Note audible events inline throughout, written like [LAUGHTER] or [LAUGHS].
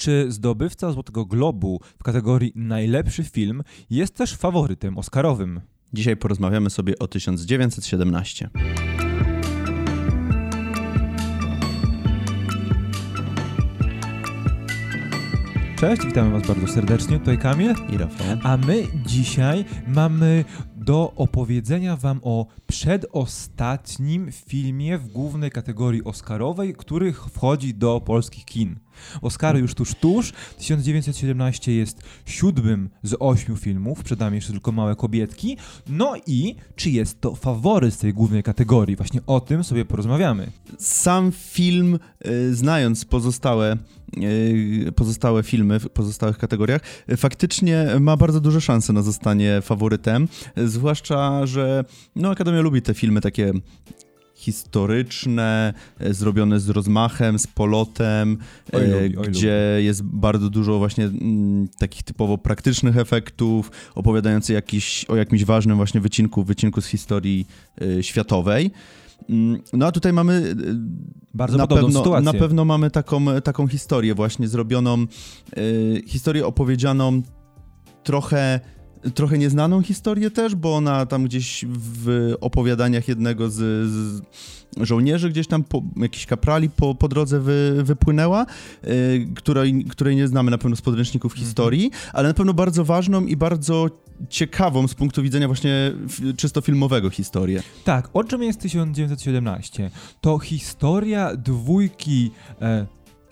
czy zdobywca Złotego Globu w kategorii najlepszy film jest też faworytem oscarowym. Dzisiaj porozmawiamy sobie o 1917. Cześć, witamy Was bardzo serdecznie, tutaj Kamil. I Rafał. A my dzisiaj mamy do opowiedzenia Wam o przedostatnim filmie w głównej kategorii Oscarowej, który wchodzi do polskich kin. Oscary już tuż, tuż. 1917 jest siódmym z ośmiu filmów, przed nami jeszcze tylko Małe Kobietki. No i czy jest to faworyt z tej głównej kategorii? Właśnie o tym sobie porozmawiamy. Sam film, y, znając pozostałe y, pozostałe filmy w pozostałych kategoriach, y, faktycznie ma bardzo duże szanse na zostanie faworytem, zwłaszcza, że no, Akademia lubi te filmy takie historyczne, e, zrobione z rozmachem, z polotem, Oj, e, lubi, oj, gdzie jest bardzo dużo właśnie mm, takich typowo praktycznych efektów, opowiadających jakiś, o jakimś ważnym właśnie wycinku, wycinku z historii e, światowej. Mm, No a tutaj mamy Bardzo na pewno, sytuację. na pewno mamy taką, taką historię właśnie zrobioną, historię opowiedzianą trochę, trochę nieznaną historię też, bo ona tam gdzieś w opowiadaniach jednego z, z żołnierzy gdzieś tam, po, jakichś kaprali po, po drodze wy, wypłynęła, e, której, której nie znamy na pewno z podręczników Mhm. historii, ale na pewno bardzo ważną i bardzo ciekawą z punktu widzenia właśnie czysto filmowego historię. Tak, o czym jest 1917? To historia dwójki e,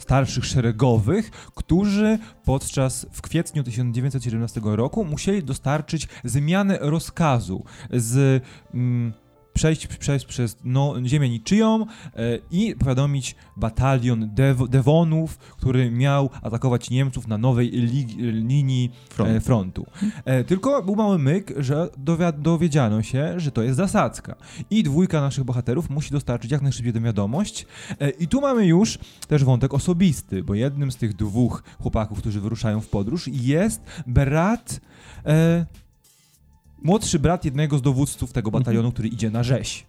starszych szeregowych, którzy podczas w kwietniu 1917 roku musieli dostarczyć zmianę rozkazu z mm, przejść, przejść przez no, ziemię niczyją e, i powiadomić batalion dew, Devonów, który miał atakować Niemców na nowej li, linii e, frontu. E, tylko był mały myk, że dowiedziano się, że to jest zasadzka. I dwójka naszych bohaterów musi dostarczyć jak najszybciej tę wiadomość. I tu mamy już też wątek osobisty, bo jednym z tych dwóch chłopaków, którzy wyruszają w podróż, jest brat. E, młodszy brat jednego z dowódców tego batalionu, który idzie na rzeź.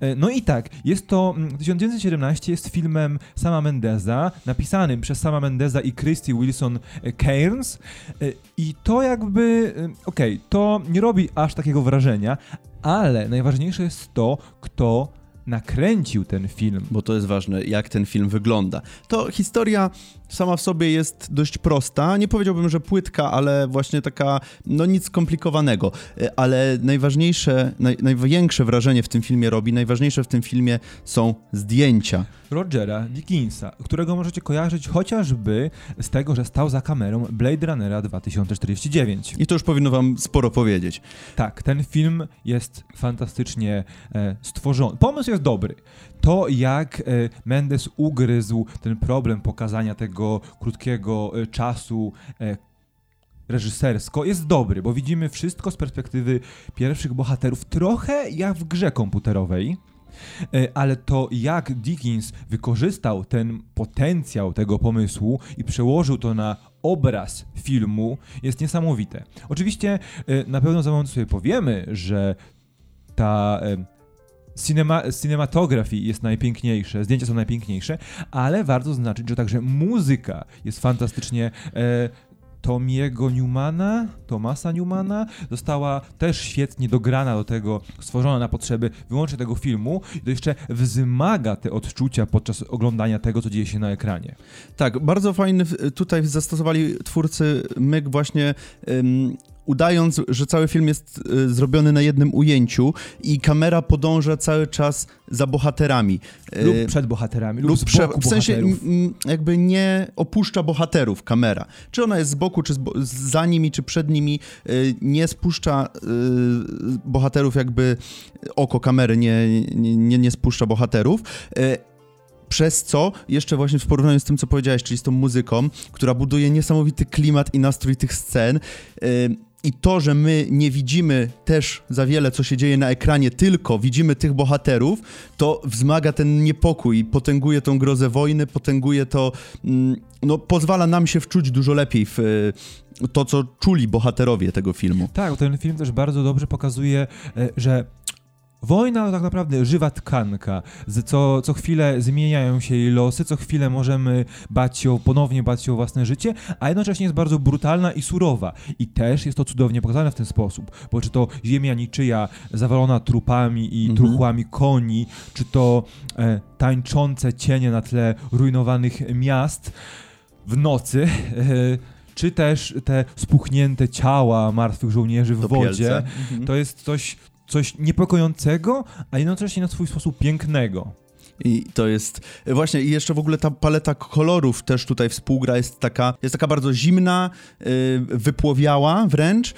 E, No i tak, jest to mm, 1917 jest filmem Sama Mendeza, napisanym przez Sama Mendeza i Christy Wilson e, Cairns e, i to jakby, okej, to nie robi aż takiego wrażenia, ale najważniejsze jest to, kto nakręcił ten film. bo to jest ważne, jak ten film wygląda. To historia sama w sobie jest dość prosta. Nie powiedziałbym, że płytka, ale właśnie taka, no nic skomplikowanego. E, Ale najważniejsze, naj, największe wrażenie w tym filmie robi, najważniejsze w tym filmie są zdjęcia. Rogera Dickinsa, którego możecie kojarzyć chociażby z tego, że stał za kamerą Blade Runnera 2049. I to już powinno wam sporo powiedzieć. Tak, ten film jest fantastycznie e, stworzony. Pomysł jest dobry. To, jak e, Mendes ugryzł ten problem pokazania tego krótkiego e, czasu e, reżysersko, jest dobry, bo widzimy wszystko z perspektywy pierwszych bohaterów, trochę jak w grze komputerowej. Ale to, jak Dickens wykorzystał ten potencjał tego pomysłu i przełożył to na obraz filmu, jest niesamowite. Oczywiście na pewno za moment sobie powiemy, że ta cinema, cinematografii jest najpiękniejsze, zdjęcia są najpiękniejsze, ale warto zaznaczyć, że także muzyka jest fantastycznie e, Tomiego Newmana, Tomasa Newmana, została też świetnie dograna do tego, stworzona na potrzeby wyłącznie tego filmu i to jeszcze wzmaga te odczucia podczas oglądania tego, co dzieje się na ekranie. Tak, bardzo fajny tutaj zastosowali twórcy myk właśnie udając, że cały film jest y, zrobiony na jednym ujęciu i kamera podąża cały czas za bohaterami. Y, Lub przed bohaterami, lub, lub prze- w sensie jakby nie opuszcza bohaterów kamera. Czy ona jest z boku, czy z bo- za nimi, czy przed nimi, y, nie spuszcza y, bohaterów jakby oko kamery nie, nie, nie, nie spuszcza bohaterów. Przez co, jeszcze właśnie w porównaniu z tym, co powiedziałeś, czyli z tą muzyką, która buduje niesamowity klimat i nastrój tych scen, y, i to, że my nie widzimy też za wiele, co się dzieje na ekranie, tylko widzimy tych bohaterów, to wzmaga ten niepokój, potęguje tą grozę wojny, potęguje to, mm, no pozwala nam się wczuć dużo lepiej w y, to, co czuli bohaterowie tego filmu. Tak, ten film też bardzo dobrze pokazuje, e, że Wojna to tak naprawdę żywa tkanka, co, co chwilę zmieniają się jej losy, co chwilę możemy bać się, ponownie bać się o własne życie, a jednocześnie jest bardzo brutalna i surowa. I też jest to cudownie pokazane w ten sposób, bo czy to ziemia niczyja zawalona trupami i Mhm. truchłami koni, czy to e, tańczące cienie na tle rujnowanych miast w nocy, e, czy też te spuchnięte ciała martwych żołnierzy w Topielce. wodzie, Mhm. to jest coś, coś niepokojącego, a jednocześnie na swój sposób pięknego. I to jest właśnie i jeszcze w ogóle ta paleta kolorów też tutaj współgra jest taka, jest taka bardzo zimna, y, wypłowiała wręcz.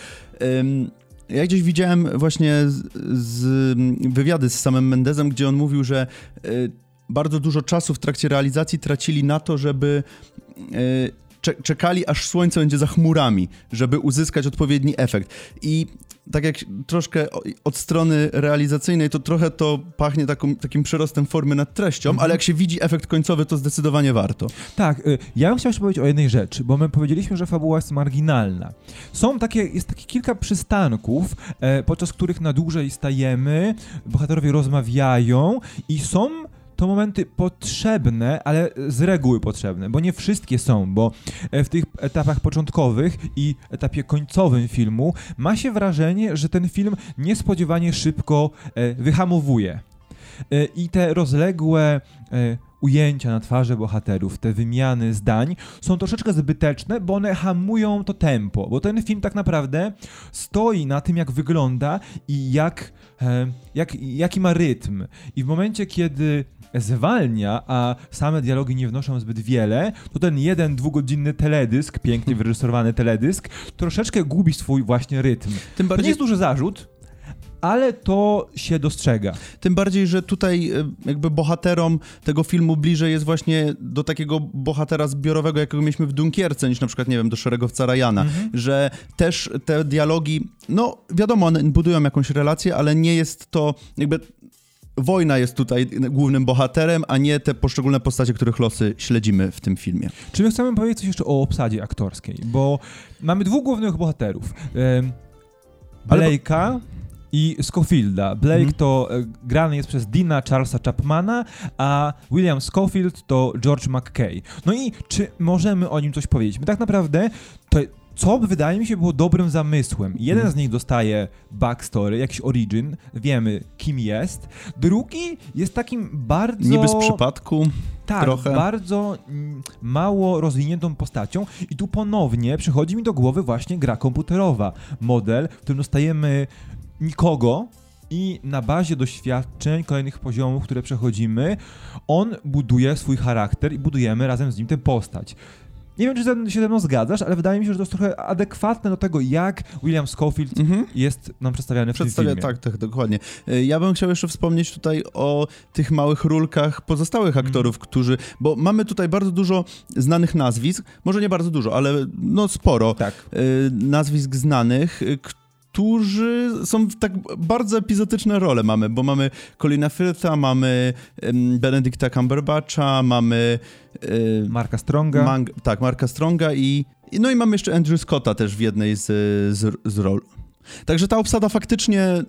Ja gdzieś widziałem właśnie z, z wywiady z samym Mendezem, gdzie on mówił, że y, bardzo dużo czasu w trakcie realizacji tracili na to, żeby cze- czekali aż słońce będzie za chmurami, żeby uzyskać odpowiedni efekt. I tak jak troszkę od strony realizacyjnej, to trochę to pachnie taką, takim przyrostem formy nad treścią, Mhm. ale jak się widzi efekt końcowy, to zdecydowanie warto. Tak, y, ja bym chciał jeszcze powiedzieć o jednej rzeczy, bo my powiedzieliśmy, że fabuła jest marginalna. Są takie, jest takie kilka przystanków, e, podczas których na dłużej stajemy, bohaterowie rozmawiają i są to momenty potrzebne, ale z reguły potrzebne, bo nie wszystkie są, bo e, w tych etapach początkowych i etapie końcowym filmu ma się wrażenie, że ten film niespodziewanie szybko e, wyhamowuje. E, I te rozległe ujęcia na twarzy bohaterów, te wymiany zdań są troszeczkę zbyteczne, bo one hamują to tempo, bo ten film tak naprawdę stoi na tym, jak wygląda i jak, e, jak, jaki ma rytm. I w momencie, kiedy zwalnia, a same dialogi nie wnoszą zbyt wiele, to ten jeden dwugodzinny teledysk, pięknie wyreżyserowany teledysk, troszeczkę gubi swój właśnie rytm. Tym To nie bardziej, jest duży zarzut, ale to się dostrzega. tym bardziej, że tutaj e, jakby bohaterom tego filmu bliżej jest właśnie do takiego bohatera zbiorowego, jakiego mieliśmy w Dunkierce, niż na przykład, nie wiem, do szeregowca Ryana, Mhm. że też te dialogi, no wiadomo, one budują jakąś relację, ale nie jest to jakby... Wojna jest tutaj głównym bohaterem, a nie te poszczególne postacie, których losy śledzimy w tym filmie. Czy my chcemy powiedzieć coś jeszcze o obsadzie aktorskiej? Bo mamy dwóch głównych bohaterów. Blake'a i Schofielda. Blake Mhm. to e, grany jest przez Dina Charlesa Chapmana, a William Schofield to George McKay. No i czy możemy o nim coś powiedzieć? My tak naprawdę to co wydaje mi się było dobrym zamysłem. Jeden Mhm. z nich dostaje backstory, jakiś origin, wiemy kim jest. Drugi jest takim bardzo... Niby z przypadku. Tak, trochę. bardzo mm, mało rozwiniętą postacią i tu ponownie przychodzi mi do głowy właśnie gra komputerowa. Model, w którym dostajemy nikogo i na bazie doświadczeń, kolejnych poziomów, które przechodzimy, on buduje swój charakter i budujemy razem z nim tę postać. Nie wiem, czy się ze mną zgadzasz, ale wydaje mi się, że to jest trochę adekwatne do tego, jak William Schofield Mhm. jest nam przedstawiany w Przedstawia, tym filmie. tak, tak, dokładnie. Y, Ja bym chciał jeszcze wspomnieć tutaj o tych małych rulkach pozostałych Mhm. aktorów, którzy, bo mamy tutaj bardzo dużo znanych nazwisk, może nie bardzo dużo, ale no sporo Tak. y, nazwisk znanych, y, którzy są w tak bardzo epizodyczne role mamy, bo mamy Colina Firtha, mamy ym, Benedicta Cumberbatcha, mamy Marka Stronga. Mang- tak, Marka Stronga i, no i mamy jeszcze Andrew Scotta też w jednej z, z, z ról. Także ta obsada faktycznie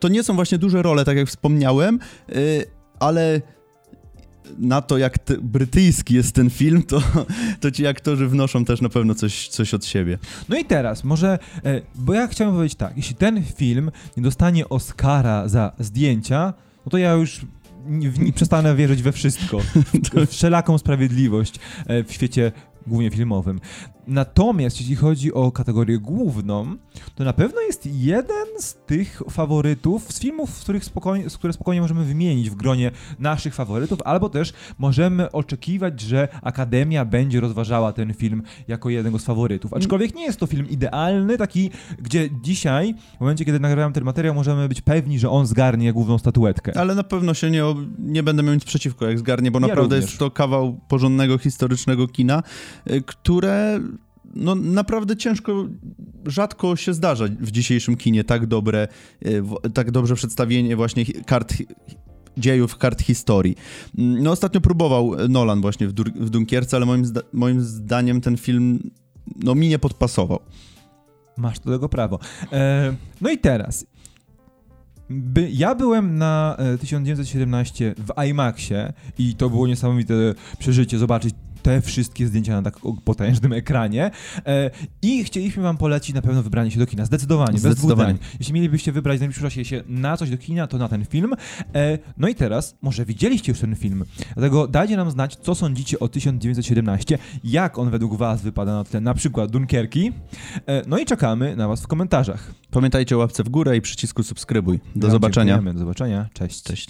to nie są właśnie duże role, tak jak wspomniałem, y, ale na to, jak te, brytyjski jest ten film, to, to ci aktorzy wnoszą też na pewno coś, coś od siebie. No i teraz, może, e, bo ja chciałem powiedzieć tak, jeśli ten film nie dostanie Oscara za zdjęcia, no to ja już nie, nie przestanę wierzyć we wszystko, [LAUGHS] w wszelaką sprawiedliwość e, w świecie głównie filmowym. Natomiast jeśli chodzi o kategorię główną, to na pewno jest jeden z tych faworytów, z filmów, z których spokojnie, z które spokojnie możemy wymienić w gronie naszych faworytów, albo też możemy oczekiwać, że Akademia będzie rozważała ten film jako jednego z faworytów. Aczkolwiek nie jest to film idealny, taki, gdzie dzisiaj, w momencie, kiedy nagrywam ten materiał, możemy być pewni, że on zgarnie główną statuetkę. Ale na pewno się nie, nie będę miał nic przeciwko, jak zgarnie, bo Ja naprawdę również. jest to kawał porządnego, historycznego kina, które no naprawdę ciężko, rzadko się zdarza w dzisiejszym kinie tak dobre, y, tak dobrze przedstawienie właśnie kart dziejów, kart historii. Mm, No ostatnio próbował Nolan właśnie w, w Dunkierce, ale moim, zda moim zdaniem ten film no mi nie podpasował. Masz do tego prawo. E, no i teraz. By, ja byłem na e, 1917 w IMAXie i to było niesamowite przeżycie zobaczyć te wszystkie zdjęcia na tak potężnym ekranie e, i chcieliśmy wam polecić na pewno wybranie się do kina, zdecydowanie, Zdecydowanie. bez dwóch. Jeśli mielibyście wybrać w najbliższym czasie się na coś do kina, to na ten film. E, no i teraz, może widzieliście już ten film, dlatego dajcie nam znać, co sądzicie o 1917, jak on według was wypada na tle na przykład Dunkierki, e, no i czekamy na was w komentarzach. Pamiętajcie o łapce w górę i przycisku subskrybuj. Do Wam zobaczenia. Do zobaczenia, cześć. Cześć.